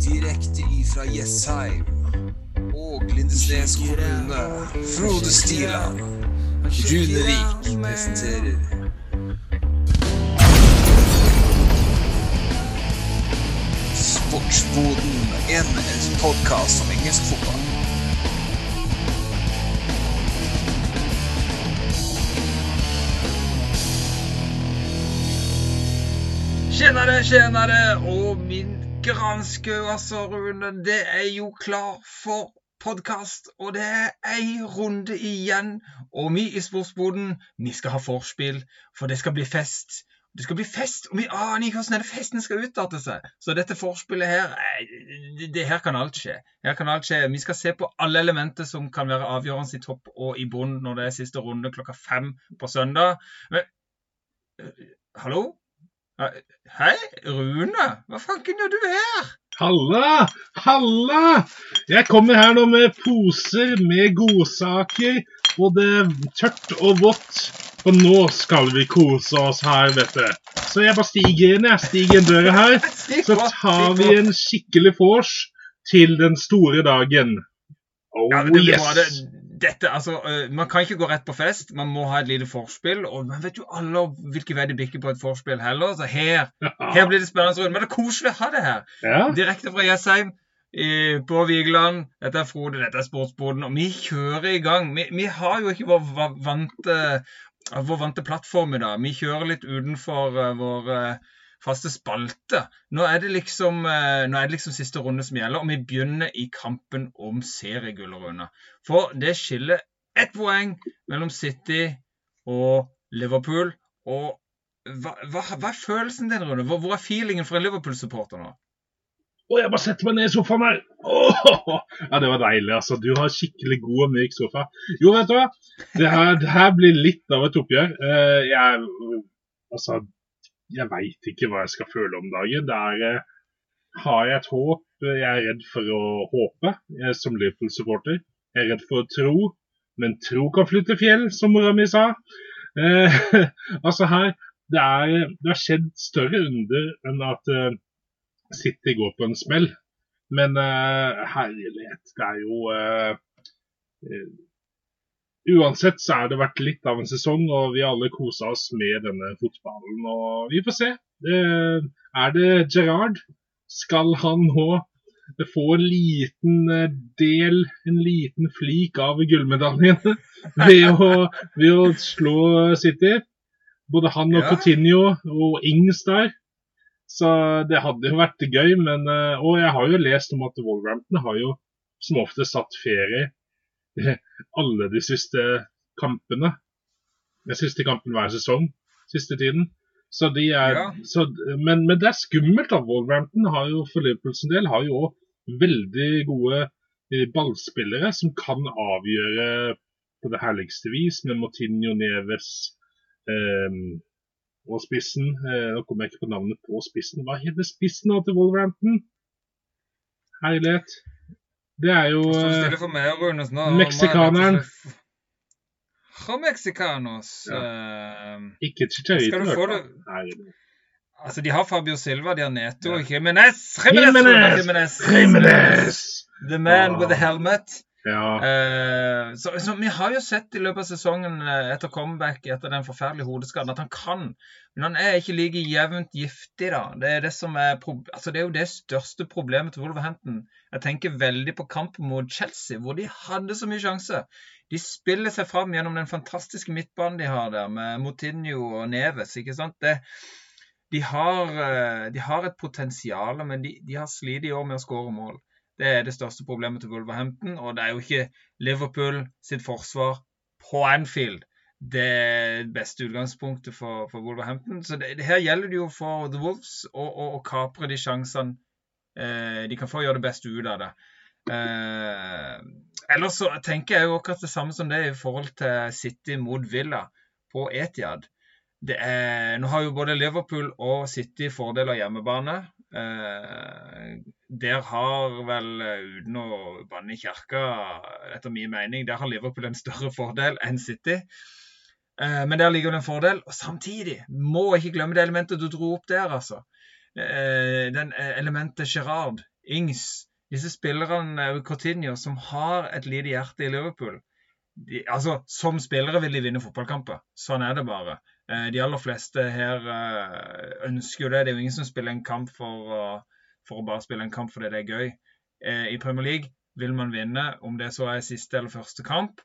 Direkte ifra Jessheim og Lindesnes kommune. Frode Stiland. Runevik presenterer Sportsboden, en podkast om engelsk fotball. Tjenere, tjenere, og min granske altså, Rune. Det er jo klar for podkast, og det er ei runde igjen. Og vi i Sportsboden, vi skal ha vorspiel, for det skal bli fest. Det skal bli fest, og vi aner ikke hvordan denne festen skal utarte seg. Så dette forspillet her, det, det, her kan alt skje. Her kan alt skje. Vi skal se på alle elementer som kan være avgjørende i topp og i bunn når det er siste runde klokka fem på søndag. Men, øh, hallo? Hei, Rune. Hva fanken gjør du her? Halla! Halla! Jeg kommer her nå med poser med godsaker. Både tørt og vått. Og nå skal vi kose oss her, vet du. Så jeg bare stiger inn, jeg stiger inn døra her. Så tar vi en skikkelig vors til den store dagen. Oh ja, det yes! Dette, altså, uh, Man kan ikke gå rett på fest, man må ha et lite forspill. Og man vet jo alle hvilken vei det bikker på et forspill heller. Så her, her blir det spennende rundt. Men det er koselig å ha det her. Ja. Direkte fra Jessheim på Vigeland. Dette er Frode, dette er Sportsboden. Og vi kjører i gang. Vi, vi har jo ikke vår vante, vår vante plattform i dag. Vi kjører litt utenfor uh, vår faste spalte. Nå er, liksom, eh, nå er det liksom siste runde som gjelder, og vi begynner i kampen om seriegull, For det skiller ett poeng mellom City og Liverpool. Og hva, hva, hva er følelsen din, Rune? Hvor, er feelingen for en Liverpool-supporter nå? Å, jeg bare setter meg ned i sofaen her. Oh, ja, Det var deilig. altså. Du har skikkelig god og myk sofa. Jo, vet du hva. Det her, det her blir litt av et oppgjør. Uh, jeg, altså, jeg veit ikke hva jeg skal føle om dagen. Der eh, har jeg et håp. Jeg er redd for å håpe, jeg, som Liverpool-supporter. Jeg er redd for å tro, men tro kan flytte fjell, som mora mi sa. Eh, altså her, det, er, det, har skjedd større under enn at eh, City går på en smell. Men eh, herlighet, det er jo Uansett så har det vært litt av en sesong, og vi alle kosa oss med denne fotballen. Og vi får se. Det, er det Gerard? Skal han nå få en liten eh, del, en liten flik av gullmedaljen ved, ved, å slå City? Både han og ja. Coutinho og Ings der. Så det hadde jo vært gøy, men eh, Og jeg har jo lest om at Wolverhampton har jo som ofte satt ferie alle de siste kampene. Den siste kampen hver sesong siste tiden. Så de er, ja. så, men, men, det er skummelt. da, Wolverhampton har jo for Liverpools del har jo òg veldig gode eh, ballspillere som kan avgjøre på det herligste vis, med Motinho Neves eh, og spissen. Eh, nå kommer jeg ikke på navnet på spissen. Hva heter spissen til Wolverhampton? Herlighet. Det er jo uh, meksikaneren. Fra Mexicanos. Ja. Uh, ikke det? Altså, De har Fabio Silva, de har Neto og ja. Jimenez. Jimenez! Jimenez. Jimenez. The man ah. with the helmet. Ja. Uh, så, så, Vi har jo sett i løpet av sesongen uh, etter comeback etter den forferdelige hodeskaden at han kan, men han er ikke like jevnt giftig. da. Det er, det som er, altså, det er jo det største problemet til Wolverhampton. Jeg tenker veldig på kampen mot Chelsea, hvor de hadde så mye sjanse. De spiller seg fram gjennom den fantastiske midtbanen de har der, med Moutinho og Neves. ikke sant? Det, de, har, uh, de har et potensial, men de, de har slitt i år med å skåre mål. Det er det største problemet til Wolverhampton. Og det er jo ikke Liverpool sitt forsvar på Anfield det beste utgangspunktet for, for Wolverhampton. Så det, det, her gjelder det jo for The Wolves å kapre de sjansene eh, de kan få gjøre det beste ut av det. Eh, ellers så tenker jeg jo akkurat det samme som det i forhold til City mot Villa på Etiad. Er, nå har jo både Liverpool og City fordel av hjemmebane. Eh, der har vel, eh, uten å banne i kirka, etter min mening, der har Liverpool en større fordel enn City. Eh, men der ligger det en fordel. Og samtidig, må ikke glemme det elementet du dro opp der, altså. Eh, den elementet Gerard, Ings, disse spillerne Coutinho, som har et lite hjerte i Liverpool de, altså, Som spillere vil de vinne fotballkamper. Sånn er det bare. De aller fleste her ønsker jo det. Det er jo ingen som spiller en kamp for å, for å bare spille en kamp fordi det er gøy. I Premier League vil man vinne, om det så er siste eller første kamp.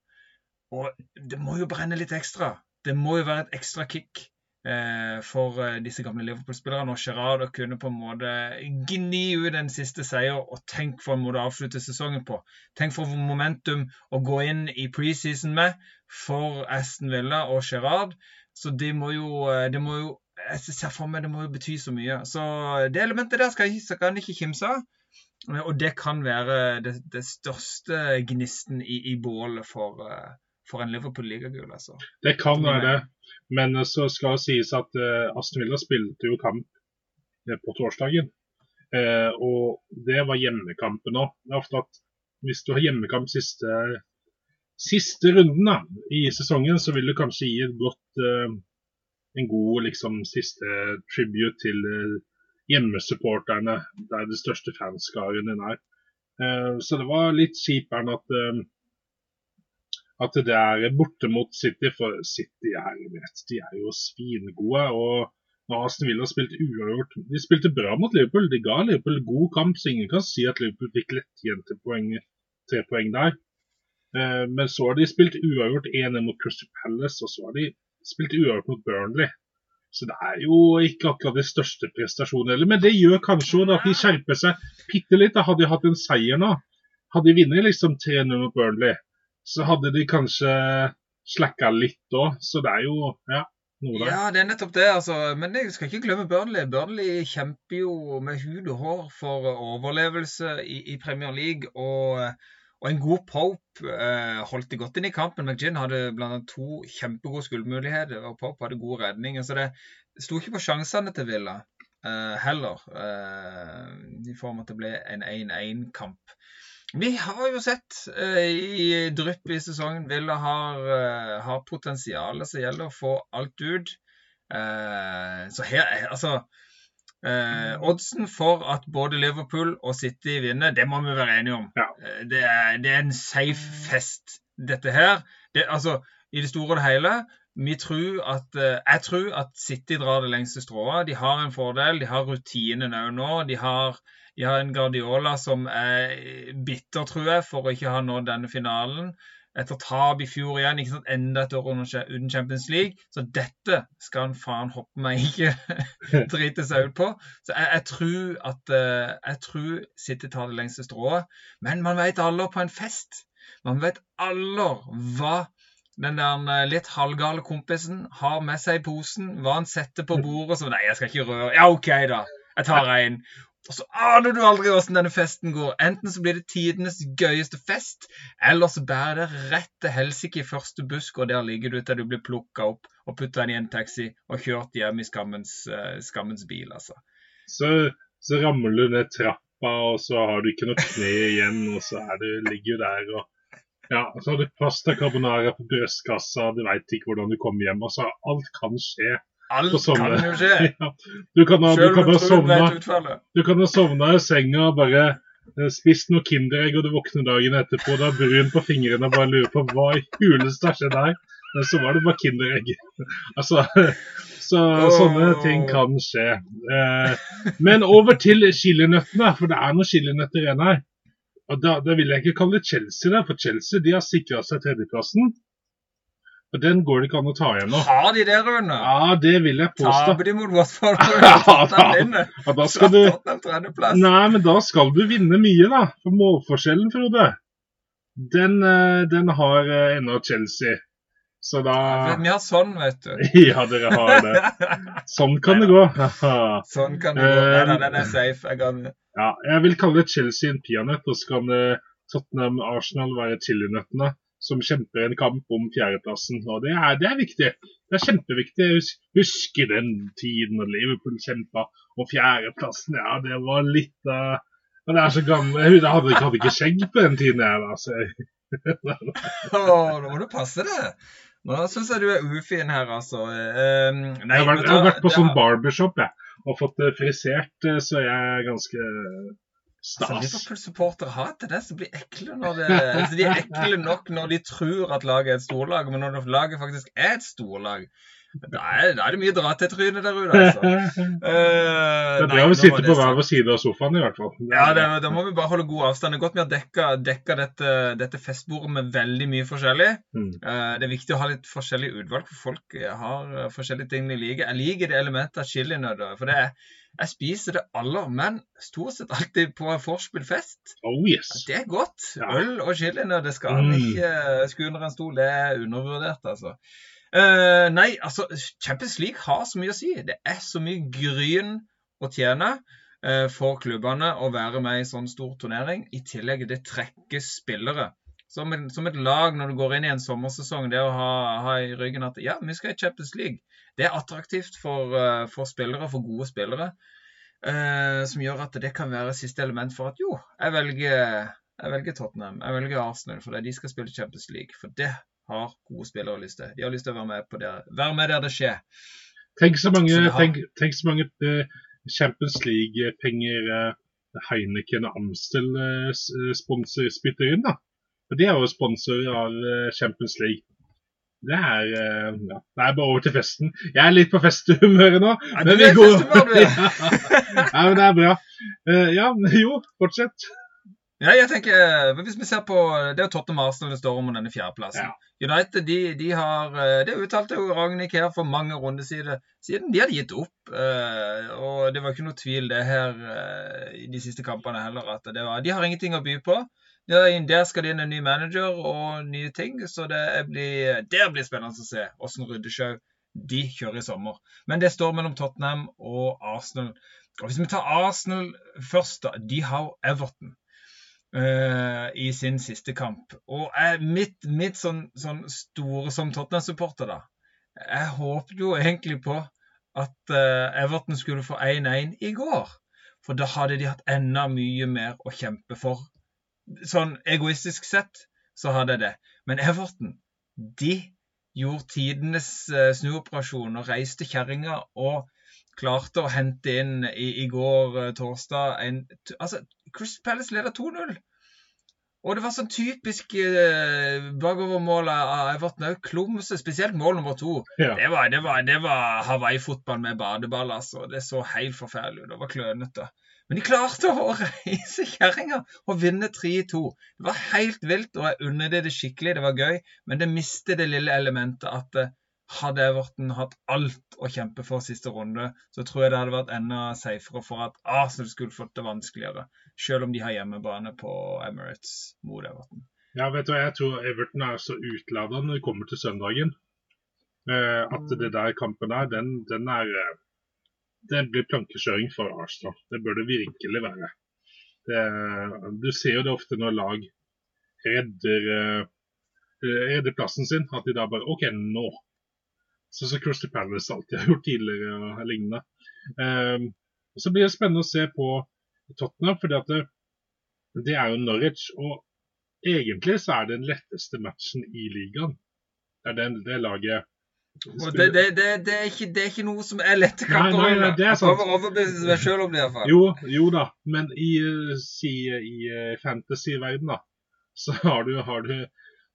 Og det må jo brenne litt ekstra. Det må jo være et ekstra kick eh, for eh, disse gamle Liverpool-spillerne og Gerard å kunne på en måte gni ut en siste seier. Og tenk for en måte å avslutte sesongen på. Tenk for momentum å gå inn i preseason med for Aston Villa og Gerard. Så det må jo, eh, det må jo jeg ser for meg det må jo bety så mye. Så det elementet der skal, han ikke kimse av. Og det kan være det, det største gnisten i, i bålet for, for en Liverpool-ligagull. Altså. Det kan være det, men så skal det sies at uh, Aston Villa spilte jo kamp uh, på torsdagen. Uh, og det var hjemmekampen òg. Det er ofte at hvis du har hjemmekamp siste, siste runden da, i sesongen, så vil du kanskje gi et godt, en god liksom, siste tribute til hjemmesupporterne, der de største fanskaren din er. Så det var litt kjipt at at det er borte mot City, for City er, de er jo svingode. og når Aston Villa spilte uavgjort De spilte bra mot Liverpool. De ga Liverpool god kamp, så ingen kan si at Liverpool fikk lettjente poeng, tre poeng der. Eh, men så har de spilt uavgjort 1-1 mot Crystal Palace, og så har de spilt uavgjort mot Burnley. Så det er jo ikke akkurat de største prestasjonene. Men det gjør kanskje at de skjerper seg bitte litt. Hadde de hatt en seier nå. Hadde de vunnet liksom 3-0 mot Burnley, så hadde de kanskje slacka litt òg. Så det er jo ja, noe der. Ja, det er nettopp det. altså. Men jeg skal ikke glemme Burnley. Burnley kjemper jo med hud og hår for overlevelse i, i Premier League. og... Og en god Pope eh, holdt det godt inn i kampen. McGinn hadde bl.a. to kjempegode skuddmuligheter, og Pope hadde gode redninger. Så det sto ikke på sjansene til Villa eh, heller, eh, i form av at det ble en 1-1-kamp. Vi har jo sett eh, i drypp i sesongen Villa har, uh, har potensial som gjelder å få alt ut. Uh, så her Altså Oddsen for at både Liverpool og City vinner, det må vi være enige om. Ja. Det, er, det, er, en safe fest, dette her. Det, altså, I det store og det hele tror at, jeg tror at City drar det lengste strået. De har en fordel. De har rutinen òg nå. De har de har en Guardiola som er bitter, tror jeg, for å ikke ha nådd denne finalen. Etter tap i fjor igjen, ikke sant, enda et år uten Champions League. Så dette skal han faen hoppe meg ikke drite seg ut på. Så jeg, jeg, tror at eh, jeg tror City tar det lengste strået. Men man vet alle på en fest. Man vet alle hva den der eh, litt halvgale kompisen har med seg posen. Hva han setter på bordet. Så nei, jeg skal ikke røre. Ja, OK, da. Jeg tar en. Og så aner du aldri åssen denne festen går. Enten så blir det tidenes gøyeste fest, eller så bærer det rett til helsike i første busk, og der ligger du til du blir plukka opp og putta inn i en taxi og kjørt hjem i skammens, uh, skammens bil, altså. Så, så, ramler du ned trappa, og så har du ikke noe kne igjen, og så er du, ligger du der og ja, så har du pasta carbonara på brystkassa, du veit ikke hvordan du kommer hjem. Altså, alt kan skje. Alt kan jo skje. Ja. Du kan ha, du kan ha sovna, du kan ha sovna i senga og bare eh, spist noe Kinderegg, og du våkner dagen etterpå du er brun på fingrene og bare lurer på hva i huleste har skjedd her. Men så var det bare Kinderegg. altså, så oh. sånne ting kan skje. Eh, men over til chilinøttene, for det er noen chilinøtter igjen her. Og da, da, vil jeg ikke kalle det Chelsea, der, for Chelsea de har sikra seg tredjeplassen. Og Den går det ikke an å ta igjen nå. Har de det, Rune? Ja, det vil jeg påstå. Taper de mot Watford? ja, da, skal du Nei, men da skal du vinne mye, da. For målforskjellen, Frode, den, eh, den har eh, ennå Chelsea. Så da Vi har sånn, vet du. ja, dere har det. Sånn kan det gå. sånn kan det gå. Nei, nei, den er safe. Jeg kan Ja, jeg vil kalle Chelsea en peanøtt, og så kan Tottenham Arsenal være chilinøttene som kjemper en kamp om fjerdeplassen. Og det er, det er, viktig. Det er kjempeviktig. Jeg husker den tiden da Liverpool kjempa om fjerdeplassen. Ja, det var litt uh, Men det er så gammel Jeg hadde, hadde ikke skjegg på den tiden, jeg. Altså. oh, nå må du passe det. Nå syns jeg du er ufin her, altså. Um, nei, jeg, har vært, jeg, har vært, på sånn barbershop, jeg. Og fått det frisert, så jeg er ganske stas. Altså, Liverpool-supportere har det, så blir bli ekle når det, altså, De er ekle nok når de tror at laget er et storlag, men når laget faktisk er et storlag, er, da er, det mye dra til trynet der ute, altså. Uh, det er bra å sitte på hver vår side av sofaen, i hvert fall. Ja, det, da må vi bare holde god avstand. Det er godt vi har dekka, dekka dette, dette, festbordet med veldig mye forskjellig. Mm. Uh, det er viktig å ha litt forskjellig utvalg, for folk har uh, forskjellige ting de liker. Jeg liker det elementet av chilinøtter, for det er jeg spiser det aller, men stort sett alltid på vorspiel-fest. Oh, yes. Det er godt. Ja. Øl og chilinøtter skal mm. ikke skue under en stol. Det er undervurdert, altså. Uh, nei, altså, Champions League har så mye å si. Det er så mye gryn å tjene uh, for klubbene å være med i sånn stor turnering. I tillegg det trekker spillere. Som, en, som, et lag når du går inn i en sommersesong, det å ha, ha i ryggen at ja, vi skal i Champions League. Det er attraktivt for, uh, for spillere, for gode spillere. som gjør at det kan være siste element for at jo, jeg velger, jeg velger Tottenham, jeg velger Arsenal, fordi de skal spille Champions League. For det har gode spillere lyst til. De har lyst til å være med, på det, være med der det skjer. Tenk så mange, så tenk, tenk så mange uh, Champions League-penger uh, Heineken og Amstel uh, sponsor spytter inn. da. Og De er jo sponsorer av Champions League. Det er, ja, det er bare over til festen. Jeg er litt på festhumøret nå. Ja, men vi går... ja, men det er bra. ja, jo, fortsett. Ja, jeg tenker, eh, hvis vi ser på, Det er jo Tottenham Arsenal det står om denne fjerdeplassen. Ja. United de, de, har eh, Det uttalte jo Ragnhild her for mange runder siden. De hadde gitt opp. Eh, og det var ikke noe tvil det her i de siste kampene heller. at det var, De har ingenting å by på. Der skal det inn en ny manager og nye ting. Så det blir, det blir spennende å se hvordan Ryddesjau de kjører i sommer. Men det står mellom Tottenham og Arsenal. Og Hvis vi tar Arsenal først, da. De har Everton. Uh, i sin siste kamp. Og jeg, mitt, mitt sånn, sånn, store som Tottenham-supporter, da Jeg håpet jo egentlig på at uh, Everton skulle få 1-1 i går. For da hadde de hatt enda mye mer å kjempe for. Sånn egoistisk sett så hadde jeg det. Men Everton, de gjorde tidenes uh, snuoperasjon og reiste kjerringa og klarte å hente inn i, i går uh, torsdag en, altså, Chris Palace leder 2-0. Og det var sånn typisk eh, bakovermål av Everton òg. Klumse, spesielt mål nummer to. Ja. Det var, det var, det var Hawaii-fotball med badeball, altså. Det så helt forferdelig ut. Det var klønete. Men de klarte å reise kjerringa og vinne 3-2. Det var helt vilt, og jeg unner det det skikkelig. Det var gøy, men det mistet det lille elementet at uh, hadde Everton hatt alt å kjempe for siste runde, så tror jeg det hadde vært enda safere for at Arsenal skulle fått det vanskeligere. Selv om de har hjemmebane på Emirates mot Everton. Ja, vet du hva, Jeg tror Everton er så utlada når det kommer til søndagen. Eh, at det der kampen der, den, den er eh, Det blir plankekjøring for Arsenal. Det bør det virkelig være. Det, du ser jo det ofte når lag redder, eh, redder plassen sin. At de da bare OK, nå Sånn som Crusty Palace alltid har gjort tidligere og lignende. Um, så blir det spennende å se på Tottenham, fordi at det, det, er jo Norwich. Og egentlig så er det den letteste matchen i ligaen. Det er den, det laget det, det, det, det, er ikke, det er ikke noe som er lette kamper. Nei, nei, det er sant. Overbevise meg sjøl om det, iallfall. Jo, jo da, men i, si, i eh, fantasy-verden, da, så har du, har du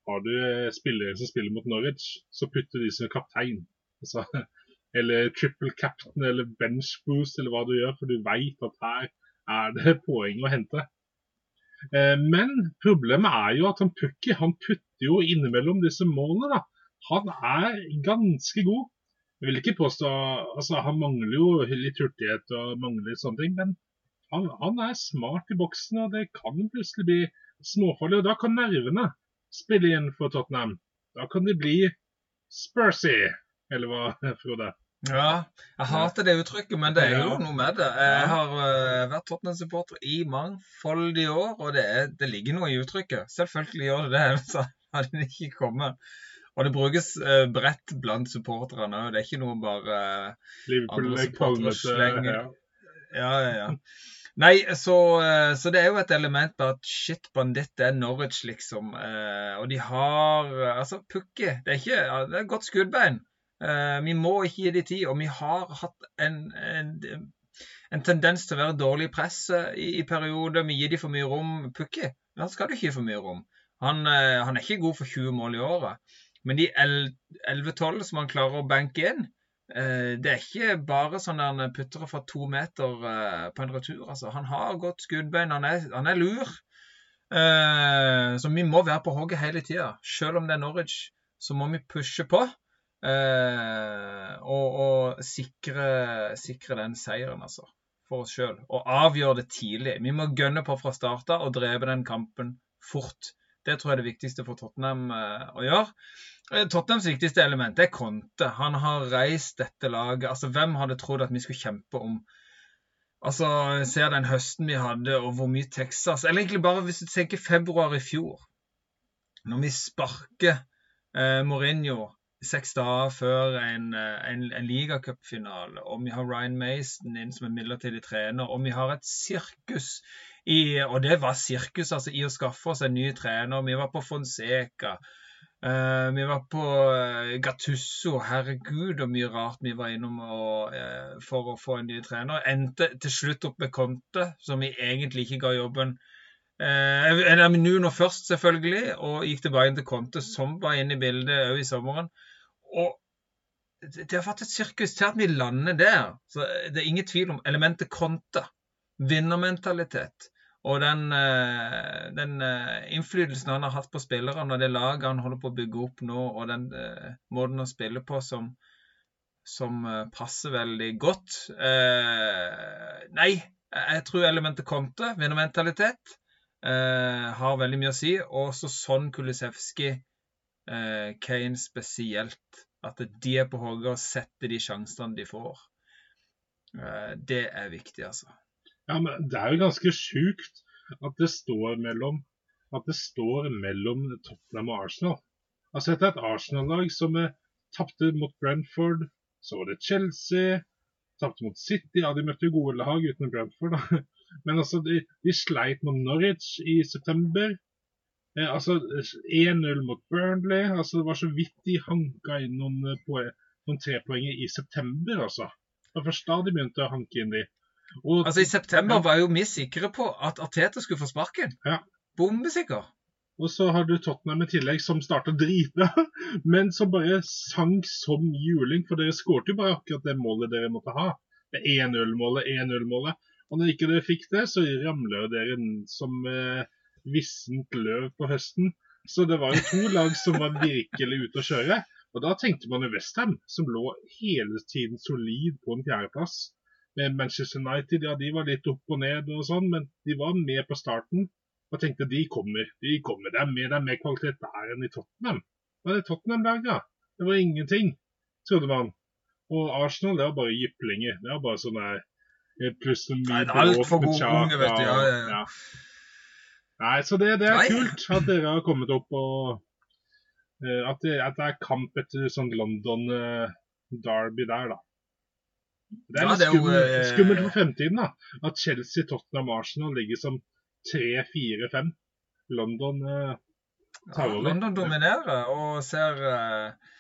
har du eh, spillere som spiller mot Norwich, så putter de som kaptein. Altså, eller triple captain eller bench boost eller hva du gjør, for du veit at her er det poeng å hente. Eh, men problemet er jo at han Pukki han putter jo innimellom disse målene. da. Han er ganske god. Jeg vil ikke påstå, altså Han mangler jo litt hurtighet og mangler litt sånne ting, men han, han er smart i boksen, og det kan plutselig bli småfarlig. Og da kan nervene spille inn for Tottenham. Da kan de bli Spursy, eller hva, Frode? Ja, jeg hater det uttrykket, men det er jo noe med det. Jeg har uh, vært Tottenham-supporter i mangfoldige år, og det, er, det, ligger noe i uttrykket. Selvfølgelig gjør det det, så hadde det ikke kommet. Og det brukes uh, bredt blant supporterne òg. Det er ikke noe bare uh, andre supportere slenger. Ja, ja, ja. Nei, så, eh, så, det er jo et element at shit, banditt er Norwich, liksom. Eh, og de har Altså, Pukki Det er ikke Det er godt skuddbein. Eh, vi må ikke gi de tid. Og vi har hatt en, en en tendens til å være dårlig i i, i perioder. Vi gir dem for mye rom. Pukki, han skal du ikke gi for mye rom. Han, han, er ikke god for 20 mål i året. Men de 11-12 som han klarer å banke inn, det er ikke bare sånn han putter fra to meter eh, på en retur. Altså. Han har godt skuddbein, han er, han er lur. Så vi må være på hogget hele tida. Selv om det er Norwich, så må vi pushe på. og, og sikre, sikre, den seieren, altså. For oss sjøl. Og avgjøre det tidlig. Vi må gønne på fra starta og drepe den kampen fort. Det tror jeg er det viktigste for Tottenham eh, å gjøre. Eh, Tottenhams viktigste element er Conte. Han har reist dette laget. Altså, Hvem hadde trodd at vi skulle kjempe om Altså, Ser den høsten vi hadde, og hvor mye Texas Eller egentlig bare hvis du tenker februar i fjor. Når vi sparker eh, Mourinho seks dager før en, eh, en, en ligacupfinale, og vi har Ryan Mason inn som en midlertidig trener, og vi har et sirkus i, og det var sirkus altså, i å skaffe oss en ny trener. Vi var på Fonseca. Uh, vi var på uh, Gattusso. Herregud, og mye rart vi var innom og, uh, for å få en ny trener. Endte til slutt opp med Conte, som vi egentlig ikke ga jobben. Uh, Nuno først, selvfølgelig, og gikk tilbake til Conte, som var inne i bildet òg i sommeren. Og det har vært et sirkus til at vi lander der. Så det er ingen tvil om elementet Conte. Vinnermentalitet. Og den, eh, den, eh, innflytelsen han har hatt på spillerne og det laget han holder på å bygge opp nå, og den uh, måten han spiller på som, som passer veldig godt eh, Nei, jeg tror elementet Conte, vinnermentalitet, har veldig mye å si. Og så sånn Kulisevskij, Kane spesielt. At de er på hogget og setter de sjansene de får. det er viktig, altså. Ja, men Det er jo ganske sjukt at det står mellom at det står mellom Tottenham og Arsenal. Altså Dette er et Arsenal-lag som tapte mot Brentford, så var det Chelsea, tapte mot City. Ja, de møtte jo gode lag uten Brentford, da. Men altså, de, de sleit mot Norwich i september. Eh, altså 1-0 mot Burnley. altså Det var så vidt de hanka inn noen, eh, noen trepoenger i september, altså. Det var først da de begynte å hanke inn de. Og, altså I september var jo vi sikre på at Arteta skulle få sparken. Ja. Bombesikker. Og så har du Tottenham i tillegg, som starta dritbra, men som bare sank som juling. For dere skårte jo bare akkurat det målet dere måtte ha. Det 1-0-målet, 1-0-målet. Og når ikke dere fikk det, så ramler dere som eh, vissent løv på høsten. Så det var jo to lag som var virkelig ute å kjøre. Og da tenkte man jo Westham, som lå hele tiden solid på en fjerdeplass med Manchester United. Ja, de var litt opp og ned og sånn, men de var med på starten. Og tenkte de kommer, de kommer. Det er mer, det er mer kvalitet der enn i Tottenham. Hva er det Tottenham-laget? Ja? Det var ingenting, trodde man. Og Arsenal det var bare jyplinger. Det var bare sånn der eh, Plutselig mye Altfor gode unge, vet du. Ja, ja, ja. Nei, så det, det er Nei. kult at dere har kommet opp og uh, at, det, at, det, er kamp etter sånn London uh, Derby der, da. Det er litt ja, skummelt, eh, skummelt, for fremtiden da, at Chelsea, Tottenham Arsenal ligger som 3-4-5. London eh, tar over. Ja, London dominerer og ser eh,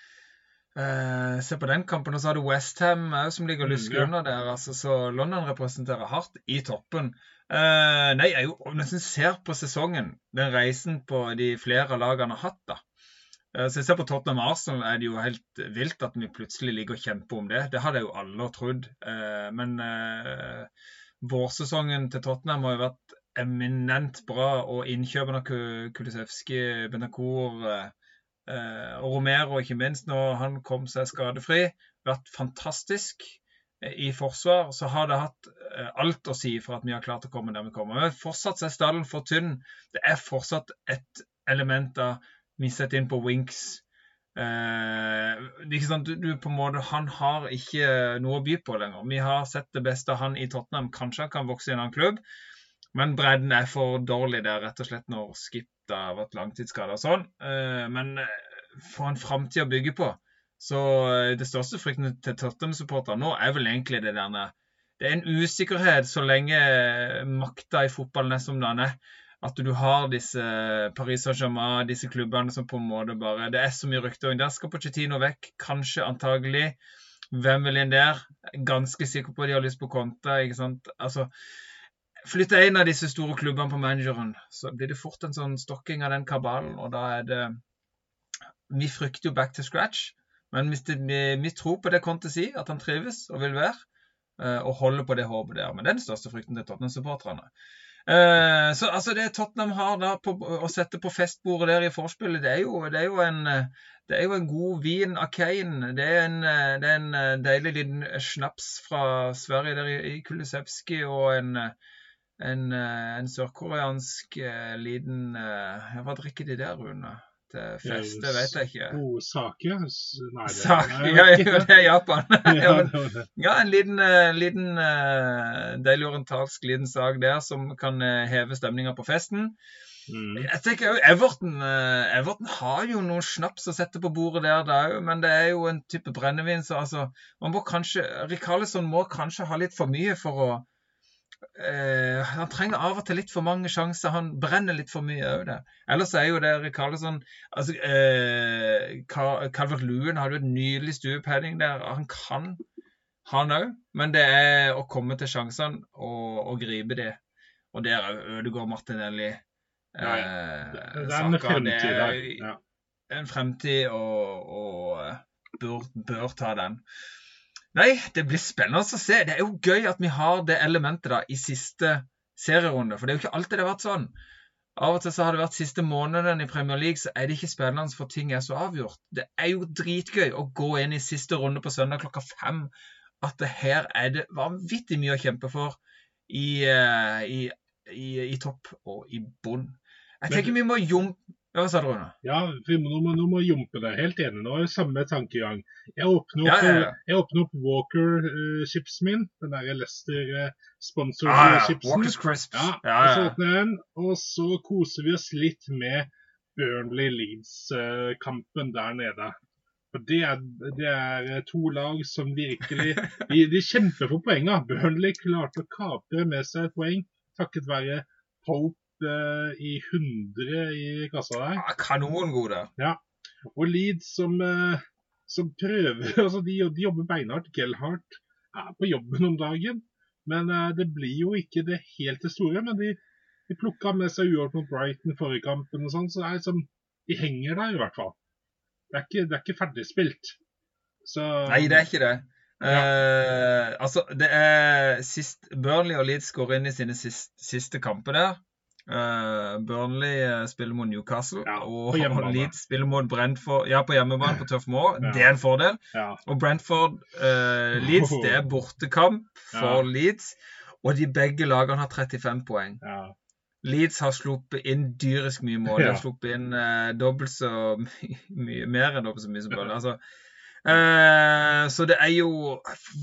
eh, Se på den kampen, og så har du Westham som ligger lyskelig mm, under der. Altså, så London representerer hardt i toppen. Eh, nei, jeg jo nesten ser på sesongen, den reisen på de flere lagene har hatt. da. Eh, så jeg ser på Tottenham Arsenal er det jo helt vilt at vi plutselig ligger og kjemper om det. Det hadde jo alle trodd. Eh, men eh, vårsesongen til Tottenham har jo vært eminent bra. Og innkjøpene av Kulisevskij, Benakor og Romero, ikke minst, når han kom seg skadefri, vært fantastisk. I forsvar så har det hatt alt å si for at vi har klart å komme der vi kommer. Men fortsatt er stallen for tynn. Det er fortsatt et element av mistet inn på Winks. Eh, du, du, på en måte, Han har ikke noe å by på lenger. Vi har sett det beste av han i Tottenham. Kanskje han kan vokse i en annen klubb, men bredden er for dårlig der, rett og slett når Skip har vært langtidsskada og sånn. Eh, men få for en framtid å bygge på. Så eh, det største frykten til Tottenham-supportere nå er vel egentlig det der Det er en usikkerhet så lenge makta i fotballen er som den er at du har disse Paris Saint-Germain, disse klubbene som på en måte bare Det er så mye rykter. Der skal Pochettino vekk, kanskje, antagelig. Hvem vil inn der? Ganske sikker på at de har lyst på Conte. ikke sant? Altså, Flytter en av disse store klubbene på manageren, så blir det fort en sånn stokking av den kabalen. Og da er det Vi frykter jo back to scratch, men hvis det, vi, vi, tror på det Conte sier, at han trives og vil være, eh, og holder på det håpet der. Men det er den største frykten til Tottenham-supporterne. Uh, så altså Det Tottenham har da på, å sette på festbordet der i forspillet, det er jo, det er jo, en, det er jo en, god vin av Kane. Det er en, det er en deilig liten snaps fra Sverige der i, i Kulisevskij og en, en, en sørkoreansk liten Hva drikker de der, Rune? Til fest, det vet jeg ikke. God sake? Nei, sake, ja, jo, det er Japan. ja, men, ja, en liten, uh, liten uh, deilig orientalsk liten sak der som kan heve stemninga på festen. Mm. Jeg tenker jo Everton Everton har jo noen snaps å sette på bordet der, òg, men det er jo en type brennevin, så altså man må kanskje Rikarlison må kanskje ha litt for mye for å Uh, han trenger av og til litt for mange sjanser. Han brenner litt for mye òg, det. Ellers er jo det Rikarlison altså, eh, Calvert Luen hadde jo et nydelig stuepenning der. Han kan, han òg. Men det er å komme til sjansene og, og gripe det. Og der òg Ødegaard Martinelli. Eh, ja, det, det er en fremtid der. Ja. En fremtid, og, og bør, bør ta den. Nei, det blir spennende å se. Det er jo gøy at vi har det elementet da i siste serierunde. For det er jo ikke alltid det har vært sånn. Av og til så har det vært siste måneden i Premier League, så er det ikke spennende for ting er så avgjort. Det er jo dritgøy å gå inn i siste runde på søndag klokka fem. At det her er det vanvittig mye å kjempe for i, eh, i, i, i topp og i bunn. Jeg tenker vi må jumpe hva sa du, Rune? Ja, vi må, nå, må, vi jumpe det. Helt enig. Nå er det samme tankegang. Jeg åpner opp, ja, ja, ja. opp Walker-chips uh, min. Den der Lester-sponsorchipsen. Uh, ah, ja, Walker's Crisps. Ja, ja, Og så åpner jeg den, og så koser vi oss litt med Burnley-Leeds-kampen der nede. For det er, det er, to lag som virkelig De, de kjemper for poengene. Burnley klarte å kapre med seg et poeng takket være Pope i 100 i kassa der. Ja, Kanongode. Ja. Og Leeds som, uh, som prøver altså de, de jobber beinhardt. Gellhardt er på jobben om dagen. Men uh, det blir jo ikke det helt det store. Men de, de plukka med seg uavgjort mot Brighton forrige kampen og sånn, så det er liksom, de henger der i hvert fall. Det er ikke, det er ikke ferdigspilt. Så Nei, det er ikke det. Ja. Uh, altså, det er sist Burnley og Leeds går inn i sine siste, siste kamper der. Uh, Burnley eh, spiller mot Newcastle, ja, og, Leeds spiller mot Brentford ja, på hjemmebane på Tøff Må. Ja. Det er en fordel. Ja. Og Brentford uh, Leeds, det er bortekamp for Leeds. Og de begge lagene har 35 poeng. Leeds har sluppet inn dyrisk mye mål. De har sluppet inn uh, dobbelt så mye mer enn dobbelt så mye som Burnley. Altså, Uh, så det er jo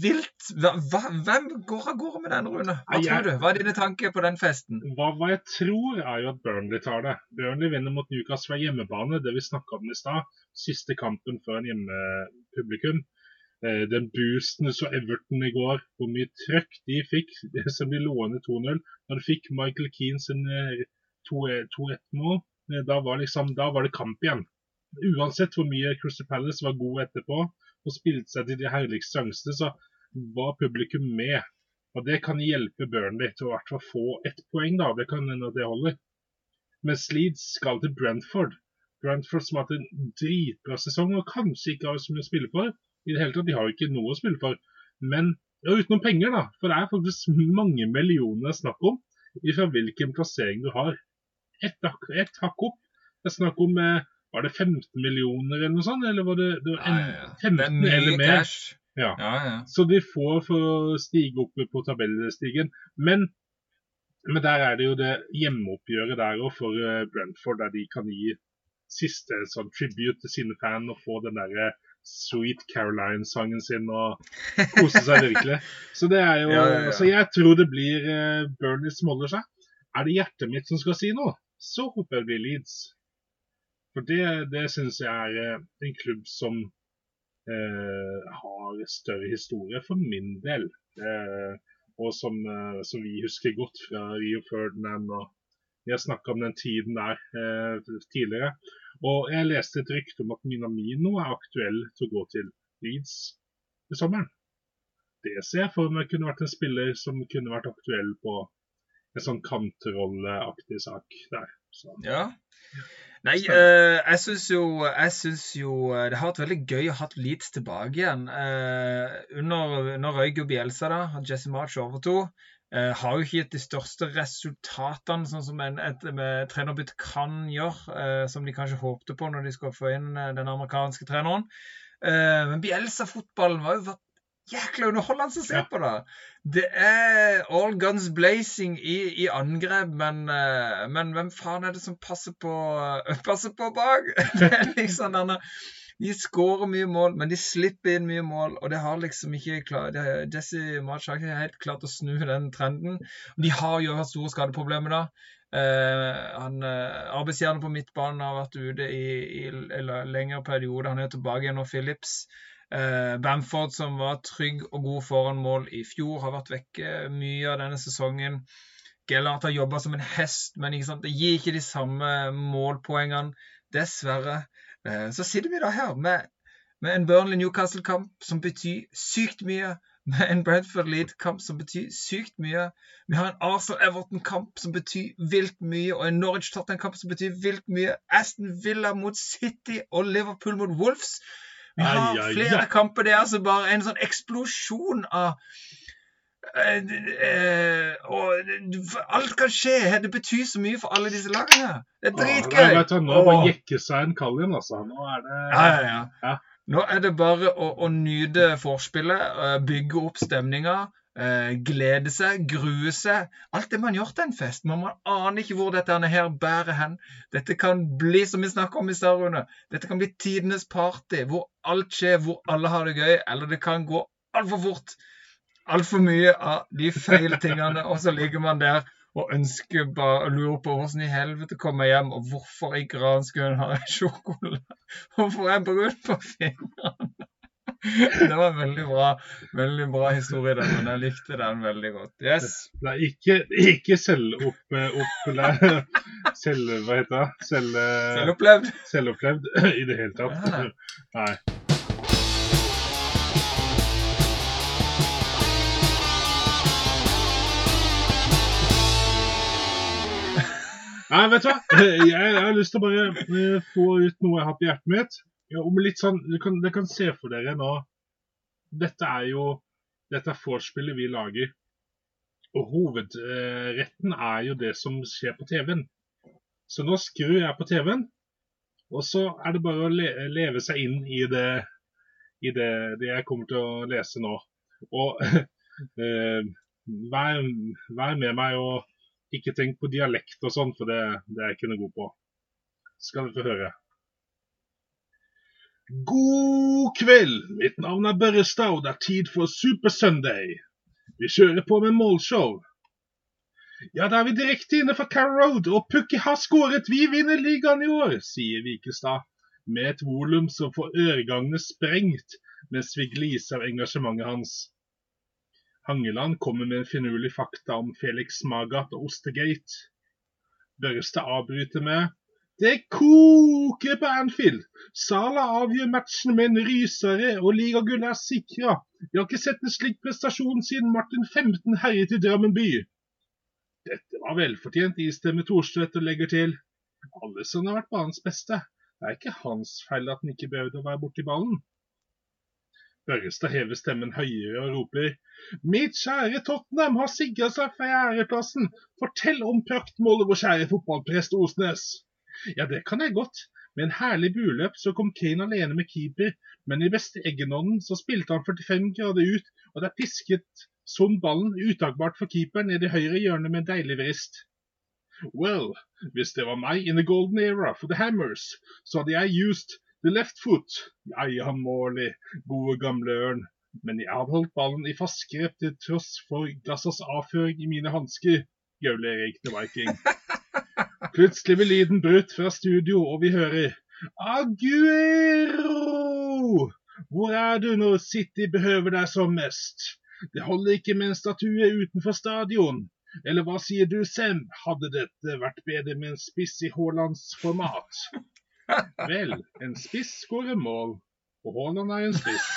vilt. Hva, hvem går av gårde med den, Rune? Hva jeg, tror du? Hva er dine tanker på den festen? Hva, hva, jeg tror, er jo at Burnley tar det. Burnley vinner mot Newcastle fra hjemmebane, det vi snakka om i stad. Siste kampen før en hjemmepublikum. Uh, den boosten så Everton i går, hvor mye trøkk de fikk det som de lå 2-0. Når de fikk Michael Keane sin 2-1-mål, uh, da, liksom, da var det kamp igjen uansett hvor mye Crystal Palace var god etterpå og spilte seg til de herligste sjansene, så var publikum med. Og Det kan hjelpe Burnley til å hvert fall få ett poeng. da, Det kan hende at det holder. Mens Leeds skal til Brentford. Brentford som har hatt en dritbra sesong og kanskje ikke har så mye å spille for. I det hele tatt, De har jo ikke noe å spille for. Men ja, utenom penger, da. For det er faktisk mange millioner det er snakk om fra hvilken plassering du har. Ett et hakk opp. Det er snakk om eh, var det 15 millioner eller noe sånt? Eller var det, det var en, ja, ja. 15 eller mer? Ja. ja. Så de får for å stige opp på tabellstigen. Men, men, der er det jo det hjemmeoppgjøret der òg for eh, Brentford, der de kan gi siste sånn tribute til sine fan og få den derre Sweet Caroline-sangen sin og kose seg virkelig. Så det er jo ja, ja, ja. Så jeg tror det blir uh, Bernie som holder seg. Er det hjertet mitt som skal si noe, så håper jeg det blir Leeds. For det, det syns jeg er en klubb som eh, har større historie for min del. Eh, og som, eh, som, vi husker godt fra Rio Ferdinand. og Vi har snakka om den tiden der eh, tidligere. Og jeg leste et rykte om at Minamino er aktuell til å gå til Leeds. i sommeren. Det ser jeg for meg kunne vært en spiller som kunne vært aktuell på en sånn kantrolleaktig sak der. Så. Ja. Nei, uh, jeg syns jo, jo eh, det har vært veldig gøy å ha Leeds tilbake igjen. Uh, under, Nå røyk jo Bielsa, da. Jesse March overtok. Uh, har jo ikke gitt de største resultatene, sånn som en, et, et trenerbytte kan gjøre. som de kanskje håpte på når de skulle få inn den amerikanske treneren. men Bielsa-fotballen var jo jækla underholdende å se på, da. Det er all guns blazing i, i angrep, men, uh, men, hvem faen er det som passer på, uh, passer på bak? det er liksom denne de skårer mye mål, men de slipper inn mye mål. Og det har liksom ikke klart, Jesse March har ikke helt klart å snu den trenden. De har jo hatt store skadeproblemer da. Eh, han, uh, på midtbanen har vært ute i, i, i lengre periode. Han er tilbake igjen nå, Phillips. Eh, Bamford, som var trygg og god foran mål i fjor, har vært vekke mye av denne sesongen. Gellert har jobba som en hest, men det gir ikke de samme målpoengene. Dessverre. Eh, så sitter vi da her med, med en Burnley-Newcastle-kamp som betyr sykt mye. Med en Brentford-Lead-kamp som betyr sykt mye. Vi har en Arsenal-Everton-kamp som betyr vilt mye. Og en Norwich-Tottenham-kamp som betyr vilt mye. Aston Villa mot City og Liverpool mot Wolves vi har flere kamper. Det er altså bare en sånn eksplosjon av Uh, uh, og alt kan skje. Det betyr så mye for alle disse lagene. Det er dritgøy. Ja, nå bare jekke seg en kall igjen, altså. Nå er det ja, ja, ja. Nå er det bare å, å nyte vorspielet, uh, bygge opp stemninga. Uh, glede seg, grue seg. Alt det man gjør til en fest. Man, man aner ikke hvor dette her bærer hen. Dette kan bli, som vi snakka om i stad, Rune, dette kan bli tidenes party, hvor alt skjer, hvor alle har det gøy. Eller det kan gå altfor fort. Altfor mye av de feil tingene, og så ligger man der og ønsker bare å lure på hvordan i helvete kommer jeg hjem, og hvorfor i granskauen har jeg sjokolade? Hvorfor er jeg brun på fingrene? Det var en veldig bra, veldig bra historie, den, men jeg likte den veldig godt. Yes. Er ikke, ikke selv opp, opp selv, Hva heter det? Selv, selvopplevd? Selvopplevd i det hele tatt. Ja. Nei. Nei, vet du hva? Jeg, jeg har lyst til å bare eh, få ut noe jeg har på hjertet mitt ja, om litt sånn, du kan, dere kan, se for dere nå Dette er jo dette er vorspielet vi lager. Og hovedretten er jo det som skjer på TV-en. Så nå skrur jeg på TV-en, og så er det bare å le leve seg inn i det, i det, det jeg kommer til å lese nå. Og eh, vær, vær, med meg og ikke tenk på dialekt og sånn, for det, det er jeg ikke noe god på. Skal dere få høre. God kveld! Mitt navn er Børrestad, og det er tid for Supersunday. Vi kjører på med målshow. Ja, da er vi direkte inne fra Carrow Road, og Pukki har skåret. Vi vinner ligaen i år, sier Vikestad, med et volum som får øregangene sprengt mens vi gliser av engasjementet hans. Hangeland kommer med en finurlig fakta om Felix Magath og Ostegate. Børrestad avbryter med det koker på Anfield. Sala avgjør matchen med en rysere, og ligagullet er sikra. Vi har ikke sett en slik prestasjon siden Martin 15 herjet i Drammen by. Dette var velfortjent, istemmer Thorstvedt og legger til. Alison har vært banens beste. Det er ikke hans feil at han ikke behøvde å være borti ballen. Børrestad hever stemmen høyere og roper. Mitt kjære Tottenham har sikra seg fjerdeplassen. Fortell om praktmålet, vår kjære fotballprest Osnes. Ja, det kan jeg godt. Med en herlig buløp så kom Kane alene med keeper, men i beste Eggenånden så spilte han 45 grader ut, og der pisket sånn ballen utakbart for keeperen ned i høyre hjørne med en deilig vrist. Well, hvis det var meg in the golden era for the Hammers, så hadde jeg used the left foot. Ja, Morley, gode gamle ørn. Men jeg hadde holdt ballen i fast grep til tross for Gassas avføring i mine hansker. Gaule Erik the Viking. Plutselig blir lyden brutt fra studio, og vi hører Aguero! Hvor er du når City behøver deg som mest? Det holder ikke med en statue utenfor stadion. Eller hva sier du, Sem? Hadde dette vært bedre med en spiss i Haalands format? Vel, en spiss skårer mål, og Haaland er en spiss.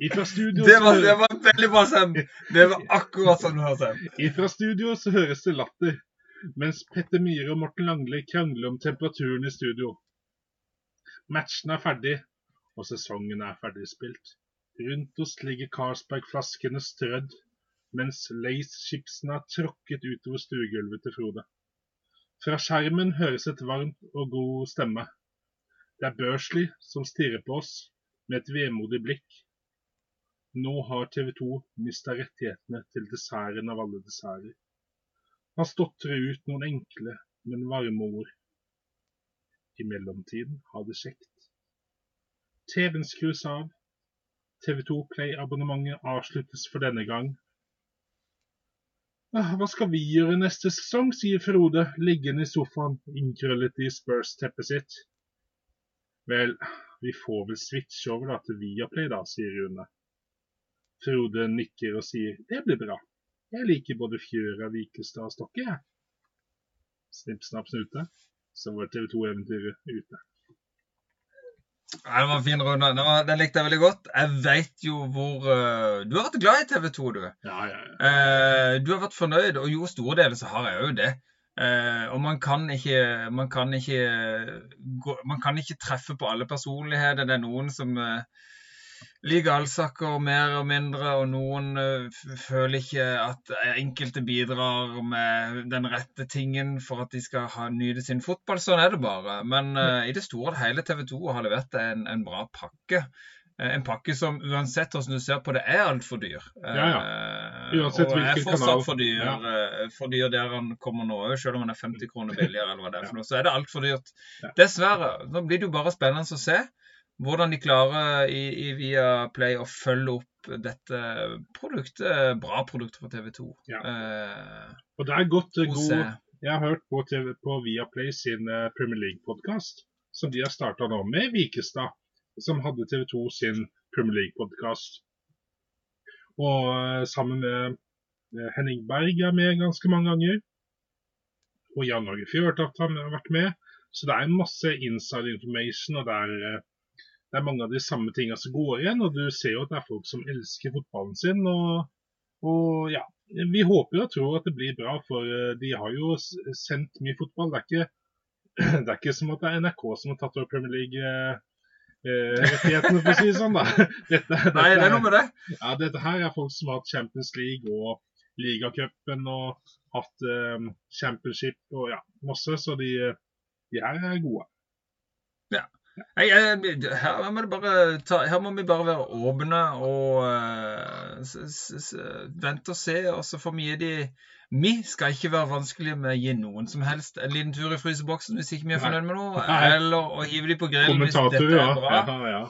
Ifra studio, Det var, det var veldig bra, Sam. Det var akkurat sånn du var, Sam. ifra studio så høres det latter, mens Petter Myhre og Morten Langli krangler om temperaturen i studio. Matchen er ferdig, og sesongen er ferdigspilt. Rundt oss ligger Carlsberg-flaskene strødd, mens Lace-chipsene er tråkket utover stuegulvet til Frode. Fra skjermen høres et varmt og god stemme. Det er Børsli som stirrer på oss med et vemodig blikk. Nå har TV 2 mista rettighetene til desserten av alle desserter. Han stotrer ut noen enkle, men varme ord. I mellomtiden ha det kjekt. TV-en skrus av. TV 2 Play-abonnementet avsluttes for denne gang. «Ah, Hva skal vi gjøre neste sesong, sier Frode, liggende i sofaen, innkrøllet i Spurs-teppet sitt. Vel, vi får vel switche over da til Viaplay da, sier Rune. Frode nikker og sier det blir bra. Jeg liker både Fjøra, Vikestad og Stokke, jeg. Snipp, snapp, snute. Så var TV 2-eventyret ute. Nei, det var en fin runde. Den, var, den likte jeg veldig godt. Jeg vet jo hvor uh, Du har vært glad i TV 2, du. Ja, ja, ja. Uh, du har vært fornøyd, og jo, store deler så har jeg jo det. Uh, og man kan ikke man kan ikke, gå, man kan ikke treffe på alle personligheter. Det er noen som eh, liker allsaker mer og mindre, og noen eh, føler ikke at enkelte bidrar med den rette tingen for at de skal ha, nyte sin fotball. Sånn er det bare. Men uh, i det store og hele TV 2 har levert en, en bra pakke. Eh, En pakke som uansett hvordan du ser på det, er altfor dyr. Ja, ja. Uansett og er fortsatt for dyr, Ja. eh, for dyr der han kommer nå, selv om han er 50 kroner billigere, eller hva det er for noe. Så er det altfor dyrt. Dessverre. Nå blir det jo bare spennende å se hvordan de klarer i, i via Play å følge opp dette produktet, bra produktet for TV 2. Ja. Eh, Og det er godt eh, god. Jeg har hørt på, TV, på Viaplay sin eh, Premier League-podkast, som de har starta nå med Vikestad, som hadde TV 2 sin Premier League-podkast. Og eh, sammen med eh, Henning Berg er med ganske mange ganger. Og Jan Åge Fjørtoft har vært med. Så det er masse inside information, og det er, eh, det er mange av de samme tingene som går igjen. Og du ser jo at det er folk som elsker fotballen sin. og og ja, vi håper og tror at det blir bra, for eh, de har jo sendt mye fotball. Det er ikke, det er ikke som at det er NRK som har tatt over Premier League-rettighetene, for å si det sånn. da. Dette, dette, Nei, det er noe med det. ja, dette her er folk som har hatt Champions League og ligacupen og hatt eh, championship og ja, masse, så de, de her er gode. Nei, jeg- her, må ta, her må vi bare være åpne og eh, vente og se. Og så får vi gi de Vi skal ikke være vanskelige med å gi noen som helst en liten tur i fryseboksen hvis ikke vi er fornøyd med noe, eller å hive de på grillen hvis dette er bra. ja, ja.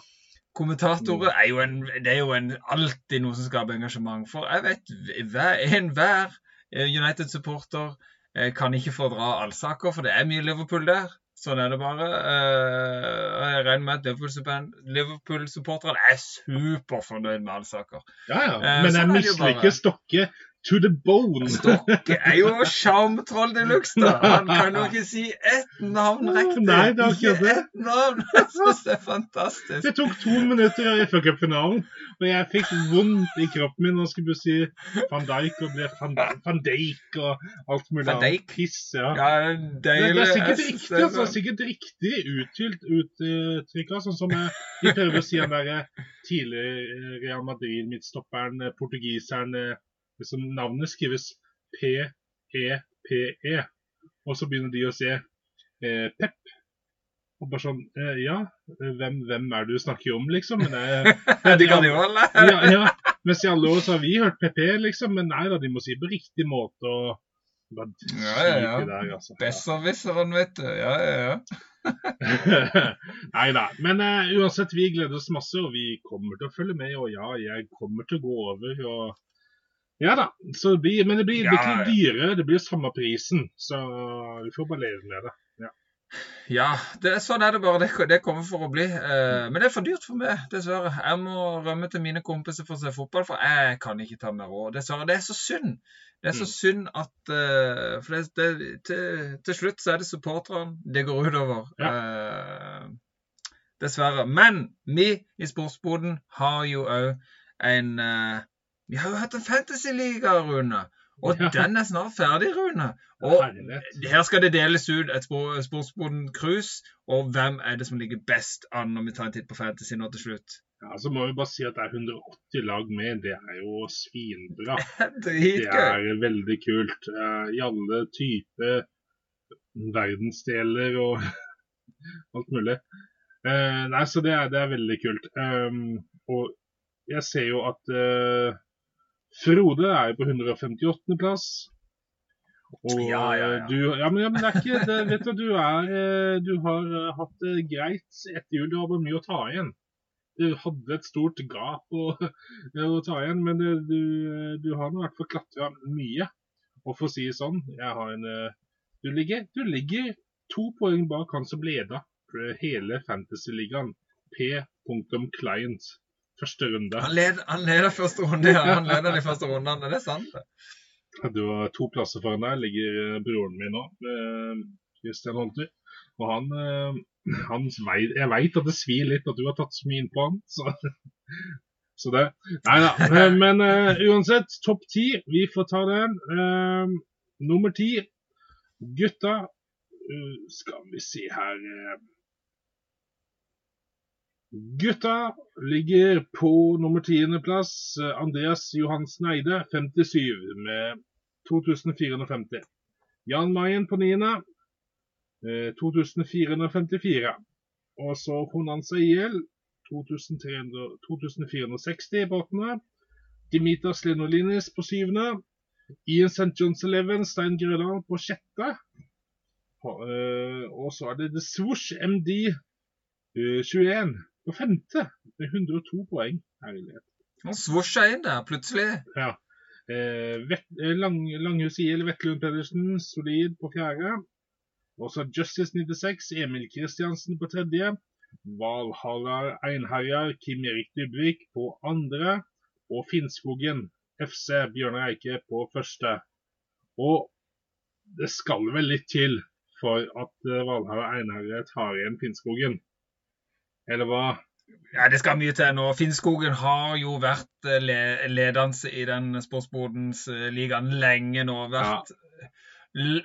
Kommentatorer er jo, en, det er jo en, alltid noe som skaper engasjement. For jeg vet hver, enhver eh, United-supporter eh, kan ikke fordra allsaker, for det er mye Liverpool der. Sånn er det bare. Uh, jeg regner med at Liverpool-supporterne Liverpool er superfornøyd med allsaker. ja, ja. Eh, Men jeg misliker. Stokke to the bone. Stokke er jo sjarmtroll de luxe, da. Han kan jo ikke si ett navn riktig. Nei, det er ikke det. ett navn. Jeg syns det er fantastisk. Det tok to minutter av FA Cup-finalen, og jeg fikk vondt i kroppen min og skulle si van Dijk og ble van, van Dijk og alt mulig Van Dijk? piss. Ja. Ja, Det, deilig. det er sikkert Jeg synes det er altså, sikkert riktig uttylt uttrykk. Sånn som jeg, de prøver å si han derre eh, tidligere Real Madrid-midtstopperen, eh, portugiseren som Navnet skrives P-E-P-E. Og så begynner de å se eh, Pep. Og bare sånn eh, Ja, hvem, hvem er det du snakker om, liksom? Men det, De kan jo alle. ja, ja. Mens i alle år så har vi hørt PP, liksom. Men nei da, de må si på riktig måte. og bare Ja, ja, ja. Der, altså. Besserwisseren, vet du. Ja, ja, ja. Nei da. Men uh, uansett, vi gleder oss masse, og vi kommer til å følge med. Og ja, jeg kommer til å gå over. og ja da, så det blir, men det blir, det blir ikke Ja, ja. dyrere, det blir samme prisen. Så vi får bare leve med det. Ja, det, sånn er det bare. Det, det kommer for å bli. Eh, men det er for dyrt for meg, dessverre. Jeg må rømme til mine kompiser for å se fotball, for jeg kan ikke ta mer råd. Dessverre. Det er så synd. Det er så Mm. synd at eh, For det, det, til, til slutt så er det supporterne det går utover. Eh, Dessverre. Men vi i Sportsboden har jo òg en uh, Vi har jo hatt en fantasyliga, Rune. Og ja. den er snart ferdig, Rune. Og her skal det deles ut et Sportsboden cruise. Og hvem er det som ligger best an når vi tar en titt på fantasy nå til slutt? Ja, så må vi bare si at det er 180 lag med. Det er jo svinbra. det er veldig kult. Uh, I alle typer verdensdeler og alt mulig. Uh, nei, så det er, det er veldig kult. Um, og jeg ser jo at uh, Frode er på 158. plass. Og ja, ja, ja. Du, ja, men, ja, men, det er ikke det, Vet du, du, er, du har hatt det greit etter jul. Du har mye å ta igjen. Du hadde et stort gap å, å ta igjen, men du, du har nå i hvert fall klatra mye. Og for å si det sånn, jeg har en du ligger, du ligger to poeng bak han som leda hele Fantasy-ligaen. P. Client. Første runde. Han leder, han leder første runde, ja. Han leder de første rundene. Det er sant, det. Du har to plasser foran deg. ligger eh, broren min nå, Christian Holter. Og han, eh, han Jeg veit at det svir litt at du har tatt så mye innpå han, så, så det Nei da. Men, uh, uansett, topp ti. Vi får ta den. Uh, nummer ti Gutta, Uh, skal vi se her. Gutta ligger på nummer tiendeplass. Andreas Johansen Eide, 57, med 2450. Jan Mayen på niende, 2454. Eh, Og så Honanza IL, 2460 på åttende. Dimitas Lenolinis på syvende. Ian St. John's Eleven, Stein Grødal på sjette. Og så er det The Swoosh MD 21 på femte, med 102 poeng. Herlighet. Han swosha inn der, plutselig. Ja. Eh, Lang, Langhus IL Vetlund Pedersen, solid på fjerde. Også Justice 96, Emil Kristiansen på tredje. Valhalla Einherjar, Kim Erik Dybvik på andre. Og Finnskogen FC Bjørnar Eike på første. Og det skal vel litt til for at eh, Einherjar tar igjen Finnskogen? Eller hva? Ja, Det skal mye til nå. Finnskogen har jo vært eh, ledende i den sportsbodens eh, ligaen lenge nå. Vært ja.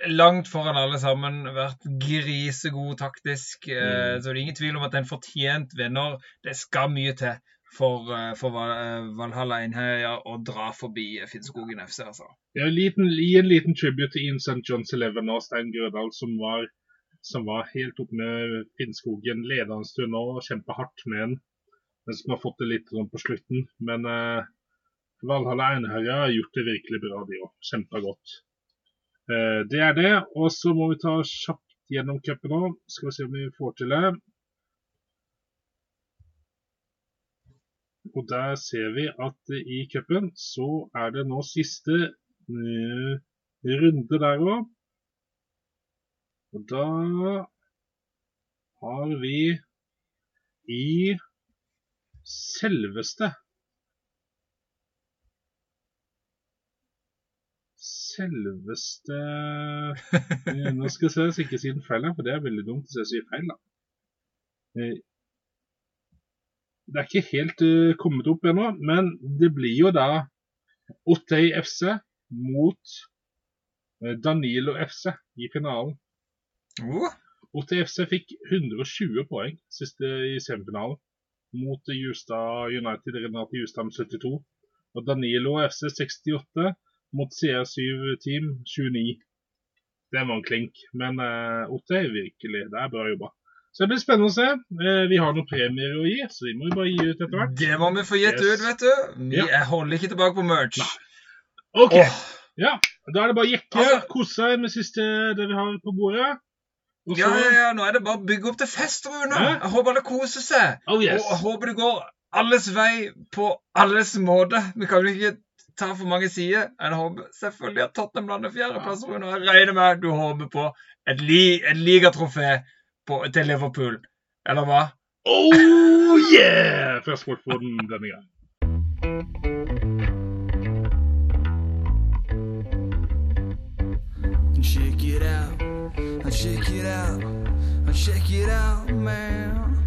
langt foran alle sammen. Vært grisegod taktisk. Mm. Så det er ingen tvil om at en fortjent vinner. Det skal mye til for, eh, for eh, Valhalla Einheia å dra forbi Finnskogen FC, altså. Ja, liten, en liten tribute til Ian St. John's Eleven og Stein Grødal, som var, som var helt oppe med Finnskogen. Leda en stund nå og kjempa hardt med den. men som har fått det litt sånn på slutten. Men eh, Valhalla Einherja har gjort det virkelig bra, de òg. Kjempa godt. Eh, det er det. Og så må vi ta kjapt gjennom cupen nå. Skal vi se om vi får til det. Og der ser vi at i cupen så er det nå siste uh, runde der òg. Og da har vi i selveste Selveste Nå skal jeg se så ikke si den feil, for det er veldig dumt hvis jeg sier feil. da. Eh, det er ikke helt uh, kommet opp ennå, men det blir jo da Ottei FC mot Danilo FC i finalen. Uh. OTFC FC fikk 120 poeng siste i semifinalen mot Justad United Renate Justad med 72. Og Danilo FC 68 mot CR7 Team 29. Det var en klink, men uh, Otte, virkelig, det er bra jobba. Så det blir spennende å se. Eh, vi har noen premier å gi, så vi må jo bare gi ut etter hvert. Det må vi få gitt yes. ut, vet du. Vi ja. holder ikke tilbake på merch. Nei. OK. Oh. Ja, Da er det bare å jekke, altså, kose seg med siste det vi har på bordet. Også... Ja, ja, ja, nå er det bare å bygge opp til fest, Rune. Jeg håper alle koser seg. Oh, yes. Og jeg håper det går alles vei på alles måte. Vi kan jo ikke ta for mange sider. Jeg håper selvfølgelig at Tottenham lander fjerdeplass, Rune. Jeg regner med du håper på et, li et ligatrofé til Liverpool, eller hva? Oh yeah! Først bort for den denne gangen. Check it out, check it out, check it out, man.